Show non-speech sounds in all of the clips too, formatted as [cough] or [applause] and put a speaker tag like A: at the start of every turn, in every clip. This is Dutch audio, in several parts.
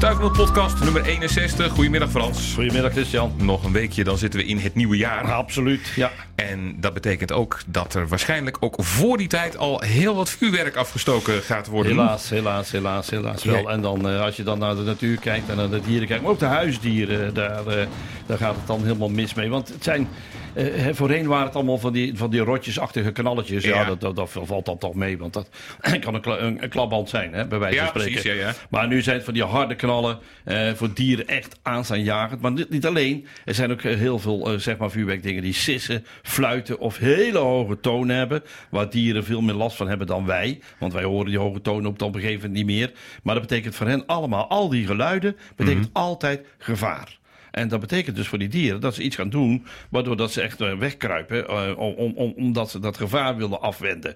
A: Stuifmeel podcast nummer 61. Goedemiddag Frans.
B: Goedemiddag Christian.
A: Nog een weekje, dan zitten we in het nieuwe jaar.
B: Absoluut, ja.
A: En dat betekent ook dat er waarschijnlijk ook voor die tijd al heel wat vuurwerk afgestoken gaat worden.
B: Helaas, helaas, helaas, helaas wel.
A: Ja.
B: En dan eh, als je dan naar de natuur kijkt en naar de dieren kijkt, maar ook de huisdieren, daar, eh, daar gaat het dan helemaal mis mee. Want het zijn, eh, voorheen waren het allemaal van die, van die rotjesachtige knalletjes. Ja,
A: Ja.
B: dat, dat, dat valt dan toch mee, want dat [clears throat] kan een, een, een klapband zijn, hè, bij wijze
A: Ja,
B: van spreken.
A: precies, ja, ja.
B: Maar nu zijn het van die harde knallen eh, voor dieren echt aanstaanjagend. Maar niet, niet alleen, er zijn ook eh, heel veel eh, zeg maar vuurwerkdingen die sissen, fluiten of hele hoge tonen hebben. Waar dieren veel meer last van hebben dan wij. Want wij horen die hoge tonen op een gegeven moment niet meer. Maar dat betekent voor hen allemaal, al die geluiden, betekent
A: Mhm.
B: altijd gevaar. En dat betekent dus voor die dieren dat ze iets gaan doen, waardoor dat ze echt wegkruipen, om, om, om- omdat ze dat gevaar willen afwenden.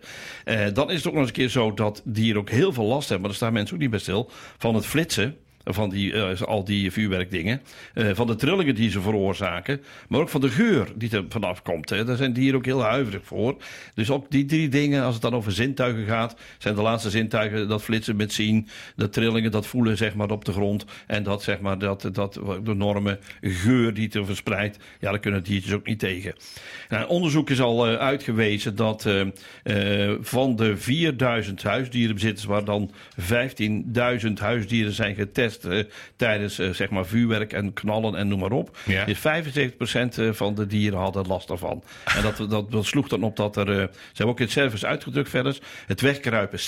B: Dan is het ook nog eens een keer zo dat dieren ook heel veel last hebben, maar daar staan mensen ook niet bij stil, van het flitsen. Van die, eh, al die vuurwerkdingen. eh, van de trillingen die ze veroorzaken. Maar ook van de geur die er vanaf komt. Hè. Daar zijn dieren ook heel huiverig voor. Dus ook die drie dingen, als het dan over zintuigen gaat. zijn de laatste zintuigen dat flitsen met zien. De trillingen, dat voelen zeg maar op de grond. En dat zeg maar dat, dat de enorme geur die er verspreidt. Ja, daar kunnen diertjes ook niet tegen. Nou, onderzoek is al eh, uitgewezen dat van de 4000 huisdierenbezitters, waar dan 15.000 huisdieren zijn getest eh, tijdens eh, zeg maar vuurwerk en knallen en noem maar op,
A: Ja.
B: is 75% eh, van de dieren hadden last daarvan. En dat, dat, dat sloeg dan op dat er, ze hebben ook in het service uitgedrukt verder, het wegkruipen 70%,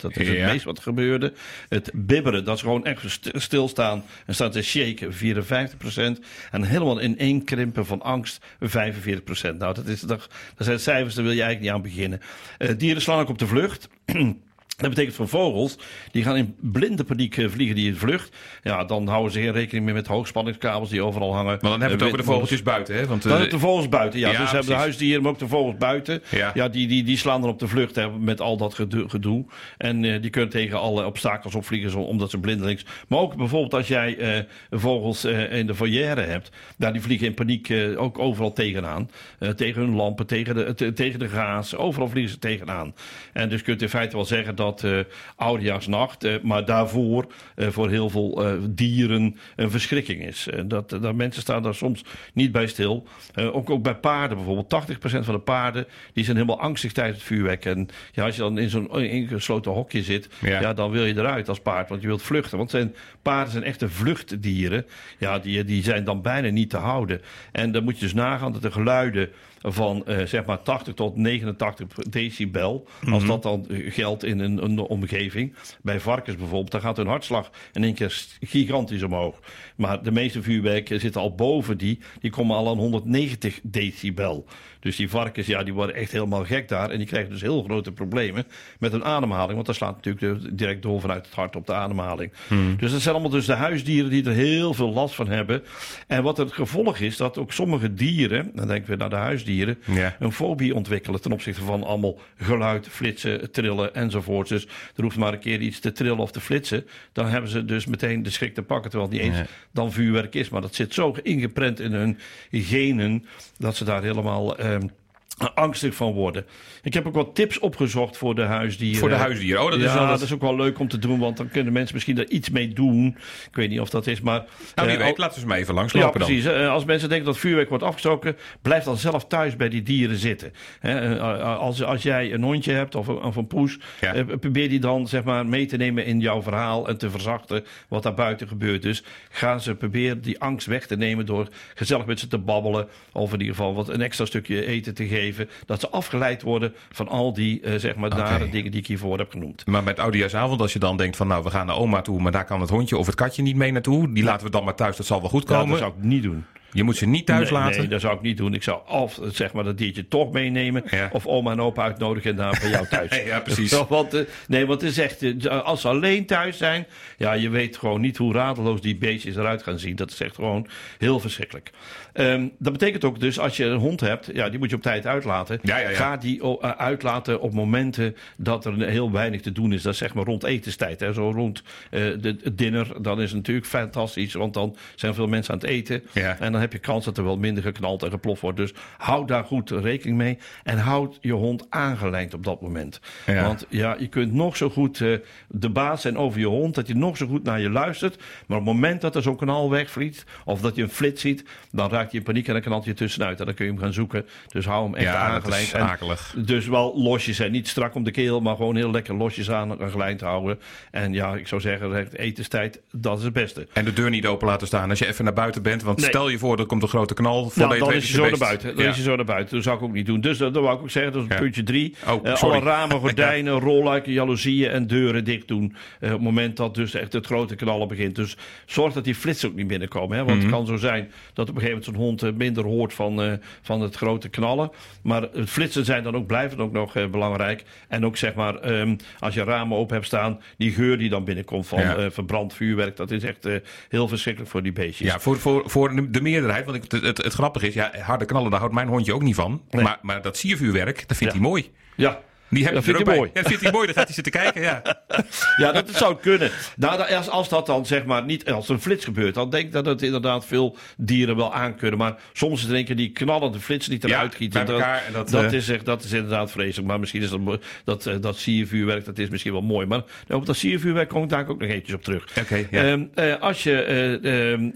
B: dat is het
A: Ja.
B: meest wat gebeurde. Het bibberen, dat is gewoon echt st- stilstaan en staat te shaken, 54%. En helemaal ineenkrimpen van angst, 45%. Nou, dat, is, dat, dat zijn cijfers, daar wil je eigenlijk niet aan beginnen. Dieren slaan ook op de vlucht. [clears throat] Dat betekent voor vogels, die gaan in blinde paniek eh, vliegen die in vlucht. Ja, dan houden ze geen rekening meer met hoogspanningskabels die overal hangen.
A: Maar dan hebben we het
B: Eh,
A: over de vogeltjes buiten, hè? Want,
B: dan
A: eh,
B: hebben de vogels buiten, ja.
A: ja,
B: dus hebben de huisdieren, maar ook de vogels buiten.
A: Ja.
B: Ja, die, die, die slaan dan op de vlucht hè, met al dat gedoe. En die kunnen tegen alle obstakels opvliegen, omdat ze blindelings... Maar ook bijvoorbeeld als jij vogels in de foyer hebt... Nou, die vliegen in paniek ook overal tegenaan. Tegen hun lampen, tegen de, te- tegen de gaas. Overal vliegen ze tegenaan. En dus kunt in feite wel zeggen dat eh oudejaarsnacht... eh, maar daarvoor eh, voor heel veel dieren een verschrikking is. Dat, dat mensen staan daar soms niet bij stil. Ook, ook bij paarden bijvoorbeeld. 80% van de paarden die zijn helemaal angstig tijdens het vuurwerk. En ja, als je dan in zo'n ingesloten hokje zit,
A: Ja.
B: ja. dan wil je eruit als paard. Want je wilt vluchten. Want zijn, paarden zijn echte vluchtdieren. Ja, die, die zijn dan bijna niet te houden. En dan moet je dus nagaan dat de geluiden van eh, zeg maar 80 tot 89 decibel, als dat dan eh, geldt in een, een omgeving, bij varkens bijvoorbeeld, dan gaat hun hartslag in één keer gigantisch omhoog. Maar de meeste vuurwerken zitten al boven die, die komen al aan 190 decibel. Dus die varkens, ja, die worden echt helemaal gek daar. En die krijgen dus heel grote problemen met hun ademhaling. Want dat slaat natuurlijk de- direct door vanuit het hart op de ademhaling. Dus dat zijn allemaal dus de huisdieren die er heel veel last van hebben. En wat het gevolg is, dat ook sommige dieren, dan denken we naar de huisdieren,
A: Ja.
B: een fobie ontwikkelen ten opzichte van allemaal geluid, flitsen, trillen enzovoort. Dus er hoeft maar een keer iets te trillen of te flitsen. Dan hebben ze dus meteen de schrik te pakken, terwijl het niet eens dan vuurwerk is. Maar dat zit zo ingeprent in hun genen dat ze daar helemaal um, angstig van worden. Ik heb ook wat tips opgezocht voor de huisdieren.
A: Voor de huisdieren. Oh, dat is
B: ja,
A: dat-
B: dat is ook wel leuk om te doen, want dan kunnen mensen misschien daar iets mee doen. Ik weet niet of dat is, maar...
A: nou, wie
B: eh,
A: weet,
B: al-
A: laten we eens maar even
B: ja,
A: langslopen dan.
B: precies. Eh, Als mensen denken dat vuurwerk wordt afgestoken, blijf dan zelf thuis bij die dieren zitten. Hè, eh, Als, als jij een hondje hebt of een, of een poes,
A: Ja.
B: eh, probeer die dan zeg maar, mee te nemen in jouw verhaal en te verzachten wat daar buiten gebeurt. Dus gaan ze proberen die angst weg te nemen door gezellig met ze te babbelen. Of in ieder geval wat een extra stukje eten te geven. Dat ze afgeleid worden van al die eh, zeg maar, nare dingen die ik hiervoor heb genoemd.
A: Maar met oudejaarsavond, als je dan denkt van nou, we gaan naar oma toe, maar daar kan het hondje of het katje niet mee naartoe. Die laten we dan maar thuis, dat zal wel goed
B: Ja,
A: komen.
B: dat zou ik niet doen.
A: Je moet ze niet thuis
B: nee,
A: laten.
B: Nee, dat zou ik niet doen. Ik zou of zeg maar dat diertje toch meenemen.
A: Ja.
B: Of oma en opa uitnodigen en daar bij jou thuis. [laughs]
A: Ja, precies. [laughs]
B: Want, eh, nee, want het is echt, eh, als ze alleen thuis zijn. Ja, je weet gewoon niet hoe radeloos die beestjes eruit gaan zien. Dat is echt gewoon heel verschrikkelijk. Ehm, dat betekent ook dus als je een hond hebt. Ja, die moet je op tijd uitlaten.
A: Ja, ja, ja.
B: Ga die o- eh, uitlaten op momenten dat er heel weinig te doen is. Dat is zeg maar rond etenstijd. Hè. Zo rond eh, de, het dinner. Dan is het natuurlijk fantastisch. Want dan zijn veel mensen aan het eten.
A: Ja.
B: En dan dan heb je kans dat er wel minder geknald en geploft wordt. Dus houd daar goed rekening mee. En houd je hond aangelijnd op dat moment.
A: Ja.
B: Want ja, je kunt nog zo goed eh, de baas zijn over je hond. Dat hij nog zo goed naar je luistert. Maar op het moment dat er zo'n kanaal wegvliegt. Of dat je een flits ziet. Dan raakt hij in paniek en dan knalt je tussenuit. En dan kun je hem gaan zoeken. Dus hou hem echt
A: Ja, dat
B: aangelijnd.
A: is
B: En dus wel losjes en niet strak om de keel, maar gewoon heel lekker losjes aan en gelijnd houden. En ja, ik zou zeggen, etenstijd, dat is het beste.
A: En de deur niet open laten staan als je even naar buiten bent. Want
B: Nee.
A: stel je voor, er komt een grote knal. Voor
B: Nou, dan is je zo naar buiten. Dan
A: Ja.
B: is je zo naar buiten. Dat zou ik ook niet doen. Dus dat, dat wou ik ook zeggen. Dat is
A: Ja.
B: puntje drie.
A: Oh,
B: Eh, alle ramen, [laughs] gordijnen, rolluiken, jaloezieën en deuren dicht doen. Eh, op het moment dat dus echt het grote knallen begint. Dus zorg dat die flitsen ook niet binnenkomen. Hè? Want
A: Mhm.
B: het kan zo zijn dat op een gegeven moment zo'n hond eh, minder hoort van, van het grote knallen. Maar het flitsen zijn dan ook, blijven ook nog belangrijk. En ook zeg maar, ehm, als je ramen open hebt staan, die geur die dan binnenkomt van
A: Ja.
B: verbrand vuurwerk. Dat is echt heel verschrikkelijk voor die beestjes.
A: Ja, voor, voor, voor de meerderheid. Want ik, het, het, het grappige is, ja, harde knallen, daar houdt mijn hondje ook niet van.
B: Nee.
A: Maar, maar dat siervuurwerk, dat vindt
B: Ja.
A: hij mooi.
B: ja.
A: Die heb
B: Dat vindt hij
A: bij.
B: mooi.
A: Ja, dat vindt hij mooi, dan gaat hij zitten kijken. Ja. [laughs]
B: Ja, dat zou kunnen. Nou, als, als dat dan zeg maar niet als een flits gebeurt, dan denk ik dat het inderdaad veel dieren wel aankunnen. Maar soms is er een keer die knallende flits die eruit
A: Ja,
B: giet. En dat,
A: en dat,
B: dat,
A: eh,
B: is echt, dat is inderdaad vreselijk. Maar misschien is dat, dat, eh, dat siervuurwerk, dat is misschien wel mooi. Maar op dat siervuurwerk kom ik daar ook nog eventjes op terug.
A: Oké, ja.
B: Ehm, eh, als je eh, ehm,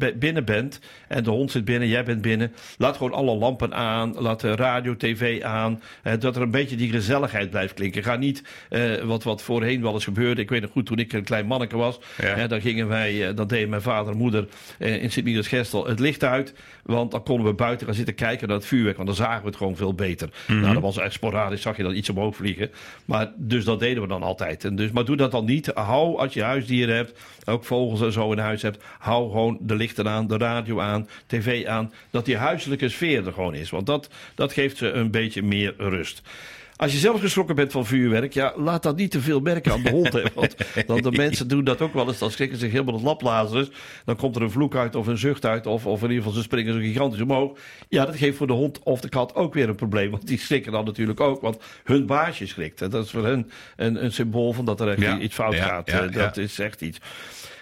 B: eh, binnen bent en de hond zit binnen, jij bent binnen, laat gewoon alle lampen aan, laat de radio, tv aan, dat er een beetje die gezelligheid blijft klinken. Ga niet, eh, wat, wat voorheen wel eens gebeurde, ik weet nog goed toen ik een klein manneke was,
A: Ja.
B: dan gingen wij, eh, dan deden mijn vader en moeder eh, in Sint-Michiels-Gestel het licht uit, want dan konden we buiten gaan zitten kijken naar het vuurwerk, want dan zagen we het gewoon veel beter.
A: Mhm.
B: Nou, dat was echt sporadisch, zag je dan iets omhoog vliegen, maar dus dat deden we dan altijd. En dus, maar doe dat dan niet. Hou als je huisdieren hebt, ook vogels en zo in huis hebt, hou gewoon de lichten aan, de radio aan, tv aan, dat die huiselijke sfeer er gewoon is, want dat, dat geeft ze een beetje meer rust. Als je zelf geschrokken bent van vuurwerk, ja, laat dat niet te veel merken aan de hond. Hè, want [laughs] want de mensen doen dat ook wel eens. Dan schrikken ze zich helemaal het laplazers. Dan komt er een vloek uit of een zucht uit. Of, of in ieder geval ze springen zo gigantisch omhoog. Ja, dat geeft voor de hond of de kat ook weer een probleem. Want die schrikken dan natuurlijk ook. Want hun baasje schrikt. En dat is voor hen een, een symbool van dat er echt
A: Ja,
B: iets fout
A: ja,
B: gaat.
A: ja,
B: dat is echt iets.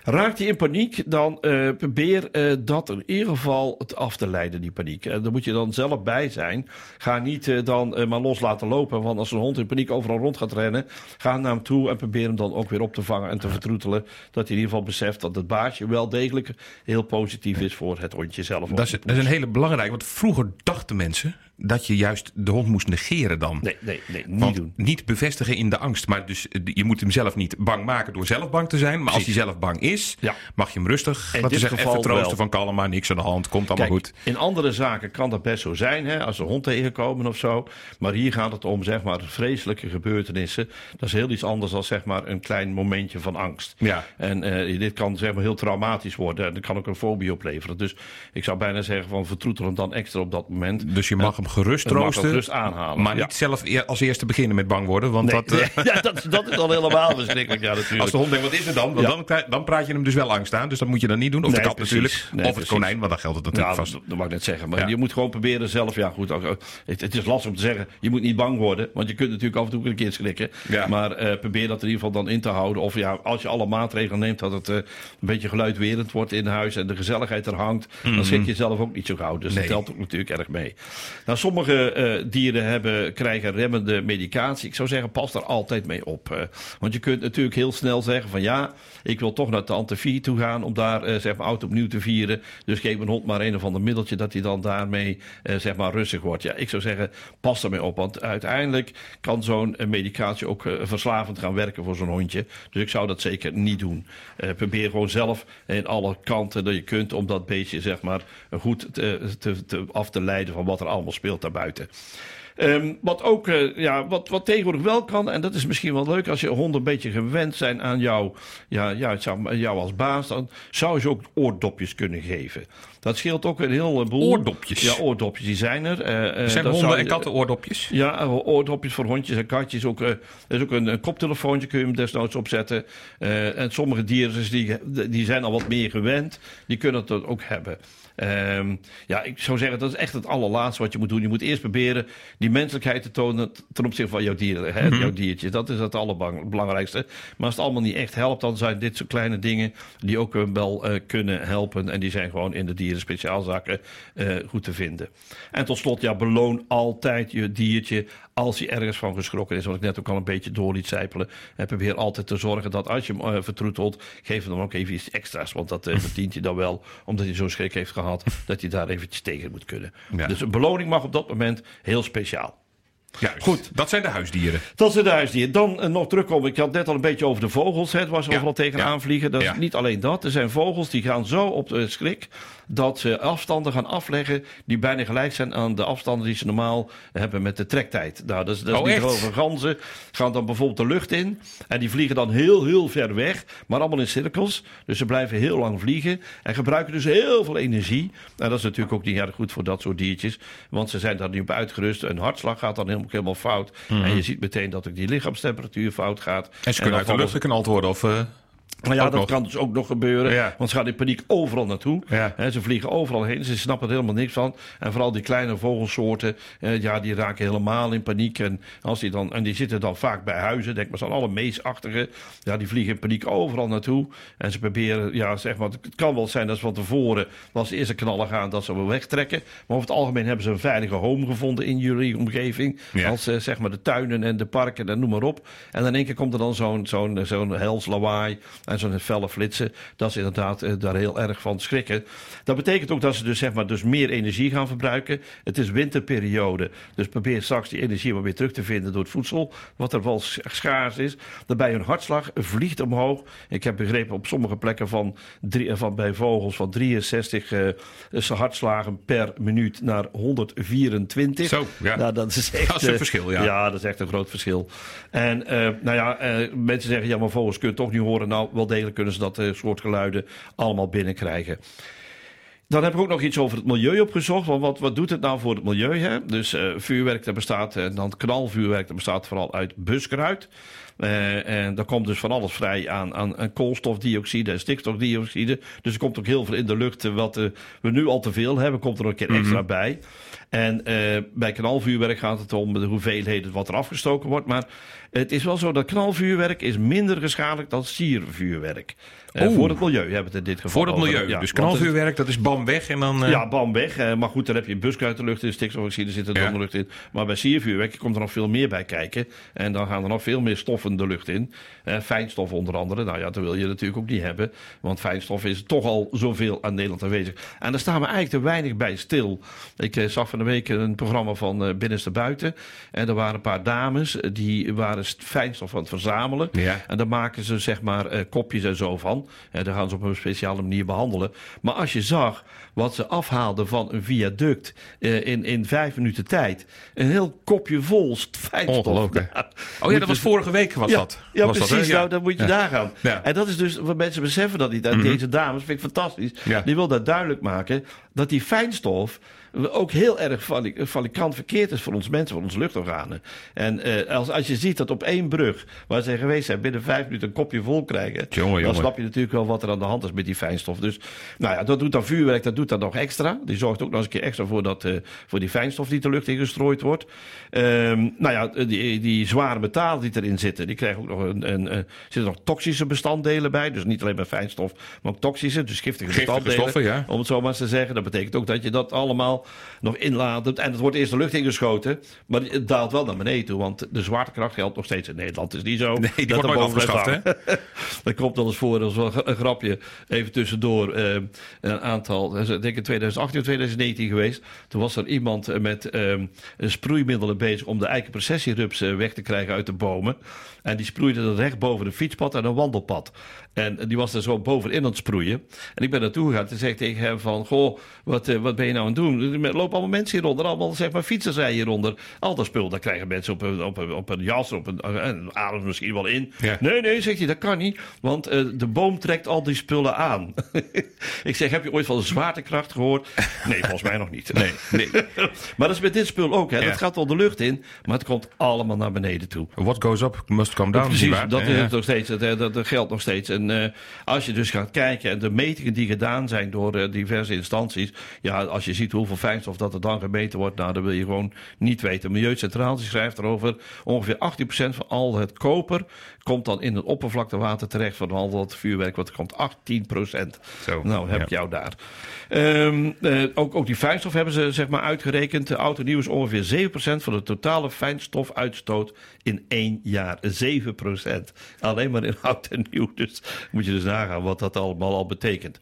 B: Raakt hij in paniek, dan eh, probeer eh, dat in ieder geval het af te leiden, die paniek. En daar moet je dan zelf bij zijn. Ga niet eh, dan maar los laten lopen. Want als een hond in paniek overal rond gaat rennen, ga naar hem toe en probeer hem dan ook weer op te vangen en te vertroetelen. Dat hij in ieder geval beseft dat het baasje wel degelijk heel positief is voor het hondje zelf.
A: Dat is, dat is een hele belangrijke. Want vroeger dachten mensen dat je juist de hond moest negeren dan.
B: Nee, nee, nee, niet
A: Want
B: doen.
A: niet bevestigen in de angst. Maar dus eh, je moet hem zelf niet bang maken door zelf bang te zijn. Maar als hij zelf bang is,
B: Ja.
A: mag je hem rustig
B: In
A: laten
B: dit
A: zeggen,
B: geval
A: even troosten
B: wel.
A: van kalm maar niks aan de hand. Komt allemaal
B: Kijk,
A: goed.
B: in andere zaken kan dat best zo zijn, hè, als een hond tegenkomen of zo. Maar hier gaat het om zeg maar, vreselijke gebeurtenissen. Dat is heel iets anders dan zeg maar, een klein momentje van angst.
A: Ja.
B: En eh, dit kan zeg maar, heel traumatisch worden. En dat kan ook een fobie opleveren. Dus ik zou bijna zeggen van vertroetel hem dan extra op dat moment.
A: Dus je mag hem gerust troosten.
B: aanhalen.
A: Maar
B: Ja.
A: niet zelf eer- als eerste beginnen met bang worden. Want
B: Nee,
A: dat, eh, [laughs]
B: ja, dat, dat is dan helemaal verschrikkelijk. Ja, natuurlijk.
A: als de hond denkt, wat is er dan? Want
B: Ja.
A: dan, dan praat je hem dus wel angst aan. Dus dat moet je dan niet doen. Of
B: Nee,
A: de kat
B: precies.
A: natuurlijk.
B: Nee,
A: of het konijn, want dan geldt het natuurlijk vast.
B: dat, mag ik net zeggen. Maar je moet gewoon proberen zelf. Ja, goed. Het, het is lastig om te zeggen. Je moet niet bang worden. Want je kunt natuurlijk af en toe een keer schrikken. Maar eh, probeer dat in ieder geval dan in te houden. Of ja, als je alle maatregelen neemt. dat het eh, een beetje geluidwerend wordt in huis. en de gezelligheid er hangt. dan schrik je zelf ook niet zo gauw. Dus
A: Mhm.
B: Dat telt ook natuurlijk erg mee. Nou, sommige eh, dieren hebben, krijgen remmende medicatie. Ik zou zeggen, pas daar altijd mee op. eh. want je kunt natuurlijk heel snel zeggen: van ja, ik wil toch naar de antivier toe gaan. om daar eh, zeg maar oud opnieuw te vieren. Dus geef mijn hond maar een of ander middeltje. dat hij dan daarmee zeg maar rustig wordt. Ja, ik zou zeggen, pas daarmee op. Want uiteindelijk kan zo'n medicatie ook verslavend gaan werken voor zo'n hondje. Dus ik zou dat zeker niet doen. Probeer gewoon zelf in alle kanten dat je kunt. om dat beestje zeg maar goed te, te- af te leiden van wat er allemaal speelt daarbuiten. Ehm, wat ook, eh, ja, wat, wat tegenwoordig wel kan, en dat is misschien wel leuk als je honden een beetje gewend zijn aan jou, ja, ja, zou- jou als baas, dan zou je ook oordopjes kunnen geven. Dat scheelt ook een heleboel.
A: Oordopjes?
B: Ja, oordopjes, die zijn er. Eh, eh,
A: Zijn honden
B: zou
A: en
B: je-
A: katten oordopjes?
B: ja, eh, oordopjes voor hondjes en katjes. Ook, eh, er is ook een, een koptelefoontje, kun je hem desnoods opzetten. Eh, en sommige dieren dus die, die zijn al wat meer gewend. Die kunnen dat ook hebben. Ehm, ja, ik zou zeggen, dat is echt het allerlaatste wat je moet doen. Je moet eerst proberen die menselijkheid te tonen ten opzichte van jouw dieren, hè, jouw diertje. Dat is het allerbelangrijkste. Maar als het allemaal niet echt helpt, dan zijn dit soort kleine dingen die ook eh, wel eh, kunnen helpen. En die zijn gewoon in de dieren speciaalzaken eh, goed te vinden. En tot slot, ja, beloon altijd je diertje als hij ergens van geschrokken is. Wat ik net ook al een beetje door liet zijpelen. En probeer altijd te zorgen dat als je hem uh, vertroetelt, geef hem dan ook even iets extra's. Want dat [laughs] verdient je dan wel, omdat hij zo'n schrik heeft gehad, [laughs] dat hij daar eventjes tegen moet kunnen.
A: Ja.
B: Dus een beloning mag op dat moment heel speciaal.
A: Juist.
B: Goed.
A: Dat zijn de huisdieren.
B: Dat zijn de huisdieren. Dan uh, nog terugkomen. Ik had net al een beetje over de vogels. Het was overal tegenaan
A: ja.
B: vliegen. Dat is
A: Ja.
B: niet alleen dat. Er zijn vogels die gaan zo op de schrik dat ze afstanden gaan afleggen die bijna gelijk zijn aan de afstanden die ze normaal hebben met de trektijd. Nou, dat is, dat is
A: Oh,
B: niet ganzen gaan dan bijvoorbeeld de lucht in en die vliegen dan heel, heel ver weg, maar allemaal in cirkels. Dus ze blijven heel lang vliegen en gebruiken dus heel veel energie. En dat is natuurlijk ook niet erg goed voor dat soort diertjes, want ze zijn daar niet op uitgerust. Een hartslag gaat dan helemaal, helemaal fout en je ziet meteen dat ook die lichaamstemperatuur fout gaat.
A: Mhm. En ze kunnen
B: dan
A: uit de lucht geknald worden. Of, eh,
B: nou ja,
A: Ook
B: dat
A: nog.
B: kan dus ook nog gebeuren.
A: Ja.
B: Want ze gaan in paniek overal naartoe.
A: Ja.
B: Ze vliegen overal heen. Ze snappen er helemaal niks van. En vooral die kleine vogelsoorten, eh, ja, die raken helemaal in paniek. En, als die dan, en die zitten dan vaak bij huizen. Denk maar, zijn alle meesachtige. Ja, die vliegen in paniek overal naartoe. En ze proberen, ja, zeg maar, het kan wel zijn dat ze van tevoren, als ze eerst knallen gaan, dat ze wel wegtrekken. Maar over het algemeen hebben ze een veilige home gevonden in jullie omgeving.
A: Ja.
B: Als eh, zeg maar de tuinen en de parken en noem maar op. En in één keer komt er dan zo'n zo'n zo'n hels lawaai en zo'n felle flitsen. Dat ze inderdaad eh, daar heel erg van schrikken. Dat betekent ook dat ze dus, zeg maar, dus meer energie gaan verbruiken. Het is winterperiode. Dus probeer straks die energie maar weer terug te vinden door het voedsel. Wat er wel sch- schaars is. Daarbij hun hartslag vliegt omhoog. Ik heb begrepen op sommige plekken van, drie, eh, van bij vogels van 63 eh, hartslagen per minuut naar 124.
A: Zo, ja.
B: Nou, dat is echt
A: Dat is een verschil, ja.
B: Ja, dat is echt een groot verschil. En nou ja, mensen zeggen, ja, maar vogels kunnen toch niet horen. Nou, wel degelijk kunnen ze dat eh, soort geluiden allemaal binnenkrijgen. Dan heb ik ook nog iets over het milieu opgezocht. Want wat, wat doet het nou voor het milieu? Hè? Dus eh, vuurwerk, dat bestaat, en dan knalvuurwerk, dat bestaat vooral uit buskruid. Eh, en daar komt dus van alles vrij aan, aan, aan koolstofdioxide en stikstofdioxide. Dus er komt ook heel veel in de lucht. eh, Wat eh, we nu al te veel hebben, komt er nog een keer extra bij. En bij knalvuurwerk gaat het om de hoeveelheden wat er afgestoken wordt. Maar het is wel zo dat knalvuurwerk is minder geschadelijk dan siervuurwerk. Voor het milieu hebben we het in dit geval
A: voor het milieu.
B: Ja,
A: dus
B: het-
A: knalvuurwerk, dat is bam weg. En dan,
B: ja, bam weg. Maar goed, dan heb je buskruid de lucht in, stikstofoxide zit er
A: Ja.
B: de lucht in. Maar bij siervuurwerk komt er nog veel meer bij kijken. En dan gaan er nog veel meer stoffen de lucht in. Eh, fijnstof onder andere. Nou ja, dat wil je natuurlijk ook niet hebben. Want fijnstof is toch al zoveel aan Nederland aanwezig. En daar staan we eigenlijk te weinig bij stil. Ik eh, zag van de week een programma van eh, Binnenste Buiten. En er waren een paar dames eh, die waren st- fijnstof aan het verzamelen.
A: Ja.
B: En daar maken ze zeg maar eh, kopjes en zo van. En daar gaan ze op een speciale manier behandelen. Maar als je zag wat ze afhaalden van een viaduct eh, in, in vijf minuten tijd. Een heel kopje vol st- fijnstof.
A: Ongelooflijk. Oh ja, dat was vorige week was
B: ja,
A: dat.
B: Ja,
A: was dat,
B: precies.
A: Ja.
B: Nou, dan moet je daar gaan.
A: Mhm.
B: En dat is dus, wat mensen beseffen dat niet. En Deze dames vind ik fantastisch. Die wil dat duidelijk maken. Dat die fijnstof ook heel erg vali- valikant verkeerd is voor ons mensen, voor onze luchtorganen. En eh, als, als je ziet dat op één brug, waar ze geweest zijn, binnen vijf minuten een kopje vol krijgen.
A: Jongen,
B: dan
A: jongen.
B: snap je natuurlijk wel wat er aan de hand is met die fijnstof. Dus nou ja, dat doet dan vuurwerk, dat doet dan nog extra. Die zorgt ook nog eens een keer extra voor, dat, eh, voor die fijnstof die de lucht in gestrooid wordt. Ehm, nou ja, die, die zware metalen die erin zitten, die krijgen ook nog een, een, een- zitten nog toxische bestanddelen bij. Dus niet alleen maar fijnstof, maar ook toxische, dus giftige,
A: Giftige
B: bestanddelen.
A: stoffen, ja.
B: Om het zo maar eens te zeggen. Dat betekent ook dat je dat allemaal nog inlaat. En het wordt eerst de lucht ingeschoten. Maar het daalt wel naar beneden toe. Want de zwaartekracht geldt nog steeds in Nederland. Het is niet zo. [laughs]
A: Nee, die
B: dat
A: wordt
B: er
A: nooit afgeschaft, hè? [laughs]
B: Dat komt wel eens voor. Dat is wel een grapje. Even tussendoor. eh, een aantal. dat Ik denk in 2018 of 2019 geweest. Toen was er iemand eh, met ehm, sproeimiddelen bezig. om de eikenprocessierups eh, weg te krijgen uit de bomen. En die sproeide er recht boven een fietspad en een wandelpad. En die was er zo bovenin aan het sproeien. En ik ben naartoe gegaan en zei tegen hem van... Goh, wat, eh, wat ben je nou aan het doen? er lopen allemaal mensen hieronder. Allemaal zeg maar fietsers rijden hieronder. Al dat spul, daar krijgen mensen op een, op een, op een jas, op een, en ademen misschien wel in.
A: Ja.
B: Nee, nee, zegt hij, dat kan niet. Want eh, de boom trekt al die spullen aan. [laughs] ik zeg, heb je ooit van de zwaartekracht gehoord? Nee, volgens mij nog niet. [laughs]
A: Nee, nee. [laughs]
B: maar dat is met dit spul ook. Hè.
A: Ja.
B: Dat gaat wel de lucht in, maar het komt allemaal naar beneden toe.
A: What goes up must come down.
B: Precies, dat,
A: Ja,
B: nog steeds, dat, dat, dat geldt nog steeds. En eh, als je dus gaat kijken en de metingen die gedaan zijn door eh, diverse instanties. Ja, als je ziet hoeveel fijnstof dat er dan gemeten wordt, nou, dan wil je gewoon niet weten. Milieucentraal die schrijft erover, ongeveer 18% van al het koper komt dan in het oppervlaktewater terecht van al dat vuurwerk. Want er komt 18%.
A: Zo,
B: nou, heb
A: ja.
B: ik jou daar. Ehm, eh, ook, ook die fijnstof hebben ze zeg maar uitgerekend. De auto nieuw is ongeveer 7% van de totale fijnstofuitstoot in één jaar. 7%. Alleen maar in [laughs] oud en nieuw. Dus moet je dus nagaan wat dat allemaal al betekent.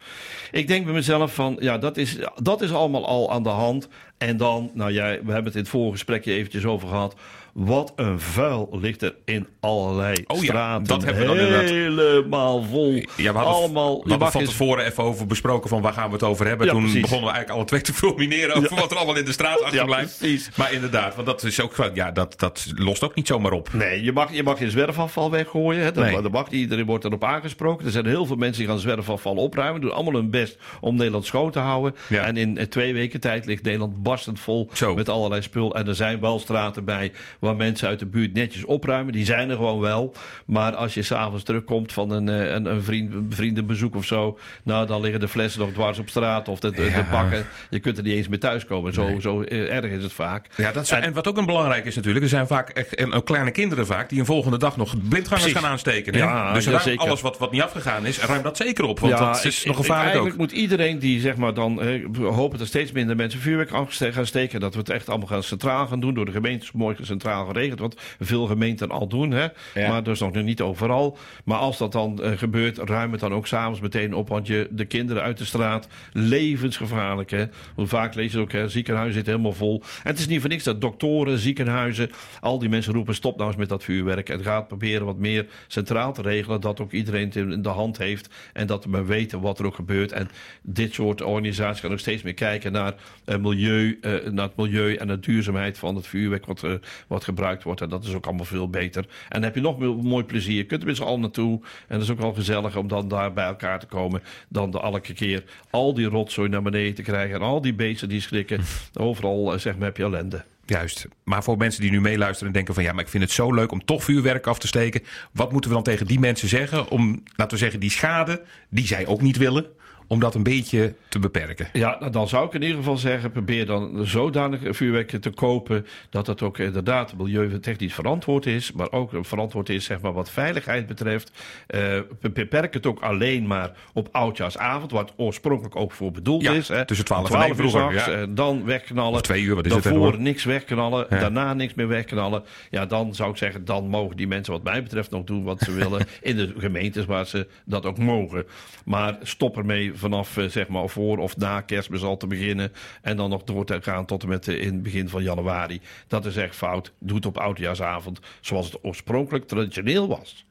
B: Ik denk bij mezelf van, ja, dat is, dat is allemaal al aan de hand. En dan, nou ja, we hebben het in het vorige gesprekje eventjes over gehad. Wat een vuil ligt er in allerlei
A: Oh ja,
B: straten.
A: dat hebben we dan inderdaad.
B: Helemaal vol.
A: Ja, we hadden,
B: allemaal.
A: we
B: je
A: hadden van tevoren even over besproken van waar gaan we het over hebben.
B: Ja,
A: Toen
B: precies.
A: begonnen we eigenlijk alle twee te fulmineren over wat er allemaal in de straat achterblijft.
B: precies.
A: Maar inderdaad, want dat is ook ja, dat, dat lost ook niet zomaar op.
B: Nee, je mag, je mag geen zwerfafval weggooien. Hè. Dat,
A: Nee.
B: dat mag. Iedereen wordt erop aangesproken. Er zijn heel veel mensen die gaan zwerfafval opruimen. Doen allemaal hun best om Nederland schoon te houden.
A: Ja.
B: En in eh, twee weken tijd ligt Nederland barstend vol
A: Zo.
B: met allerlei spul. En er zijn wel straten bij waar mensen uit de buurt netjes opruimen. Die zijn er gewoon wel. Maar als je s'avonds terugkomt van een, eh, een, een vriend, een vriendenbezoek of zo. Nou, dan liggen de flessen nog dwars op straat. Of de, de, de
A: Ja.
B: bakken. Je kunt er niet eens meer thuiskomen. Zo, zo eh, erg is het vaak.
A: Ja, dat is, en, wat ook een belangrijk is natuurlijk, er zijn vaak echt, en ook kleine kinderen vaak die een volgende dag nog blindgangers
B: Precies.
A: gaan aansteken. Hè?
B: Ja,
A: dus
B: ja,
A: ruim
B: zeker.
A: alles wat, wat niet afgegaan is, ruim dat zeker op. Want dat is
B: ik-
A: nog gevaarlijk ook.
B: Eigenlijk moet iedereen die zeg maar dan... eh, we hopen dat steeds minder mensen vuurwerk gaan steken. Dat we het echt allemaal gaan centraal gaan doen. Door de gemeentes mooi centraal geregeld. Wat veel gemeenten al doen. Hè?
A: Ja.
B: Maar dus nog niet overal. Maar als dat dan eh, gebeurt, ruim het dan ook s'avonds meteen op. Want je, de kinderen uit de straat, levensgevaarlijk. Hè? Want vaak lees je ook, hè, ziekenhuizen zitten helemaal vol. En het is niet voor niks dat doktoren, ziekenhuizen... al die mensen roepen, stop nou eens met dat vuurwerk. En gaat proberen wat meer centraal te regelen. Dat ook iedereen het in de hand heeft. En dat we weten wat er ook gebeurt. En dit soort organisaties gaan ook steeds meer kijken naar, eh, milieu, eh, naar het milieu en de duurzaamheid van het vuurwerk wat, eh, wat gebruikt wordt. En dat is ook allemaal veel beter. En dan heb je nog meer mooi plezier. Je kunt er met z'n allen naartoe. En dat is ook wel gezellig om dan daar bij elkaar te komen. Dan de elke keer al die rotzooi naar beneden te krijgen. En al die beesten die schrikken. Overal eh, zeg maar heb je ellende.
A: Juist. Maar voor mensen die nu meeluisteren en denken van ja, maar ik vind het zo leuk om toch vuurwerk af te steken. Wat moeten we dan tegen die mensen zeggen om, laten we zeggen, die schade die zij ook niet willen, om dat een beetje te beperken?
B: Ja, nou, dan zou ik in ieder geval zeggen: probeer dan zodanig vuurwerk te kopen. dat het ook inderdaad milieutechnisch verantwoord is. maar ook verantwoord is zeg maar, wat veiligheid betreft. Eh, beperk het ook alleen maar op oudjaarsavond. het oorspronkelijk ook voor bedoeld
A: Ja,
B: is. Hè.
A: tussen 12 en
B: Om
A: 1
B: uur
A: vroeger,
B: s'nachts,
A: ja.
B: eh, dan wegknallen.
A: Of twee uur, wat is het
B: Daarvoor
A: tegenwoordig?
B: niks wegknallen.
A: Ja.
B: Daarna niks meer wegknallen. Ja, dan zou ik zeggen: dan mogen die mensen, wat mij betreft, nog doen wat ze willen. [laughs] in de gemeentes waar ze dat ook mogen. Maar stop ermee vanaf eh, zeg maar voor of na kerstmis al te beginnen. En dan nog door te gaan tot en met eh, in het begin van januari. Dat is echt fout. Doe het op oudejaarsavond zoals het oorspronkelijk traditioneel was.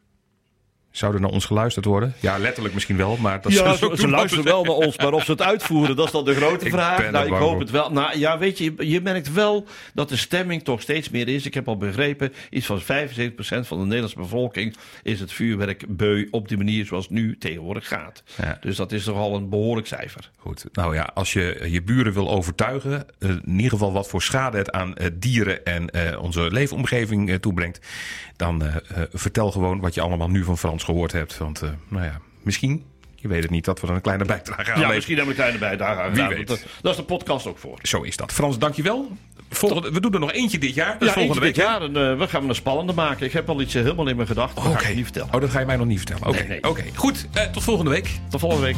A: Zou er naar ons geluisterd worden? Ja, letterlijk misschien wel, maar dat
B: ja, ze, luisteren wel naar ons, maar of ze het uitvoeren, dat is dan de grote
A: Ik
B: vraag.
A: ben
B: nou, ik hoop het wel. Nou ja, weet je, je merkt wel dat de stemming toch steeds meer is. Ik heb al begrepen, iets van 75% van de Nederlandse bevolking is het vuurwerk beu op die manier zoals het nu tegenwoordig gaat.
A: Ja.
B: Dus dat is toch al een behoorlijk cijfer.
A: Goed, nou ja, als je je buren wil overtuigen, eh, in ieder geval wat voor schade het aan eh, dieren en eh, onze leefomgeving toebrengt, dan vertel gewoon wat je allemaal nu van Frans gehoord hebt. Want, eh, nou ja, misschien, je weet het niet, dat we er een kleine bijdrage aan
B: Ja, misschien hebben we een kleine bijdrage aan
A: Wie weet.
B: Dat, dat is de podcast ook voor.
A: Zo is dat. Frans, dankjewel. Volgende, we doen er nog eentje dit jaar. Dus
B: ja,
A: volgende week.
B: dit jaar. En, eh, we gaan een spannende maken. Ik heb al iets eh, helemaal in mijn gedachten. Dat
A: Oké.
B: niet vertellen.
A: Oh, dat ga je mij nog niet vertellen. Oké,
B: Nee, nee.
A: Oké. goed. eh, tot volgende week.
B: Tot volgende week.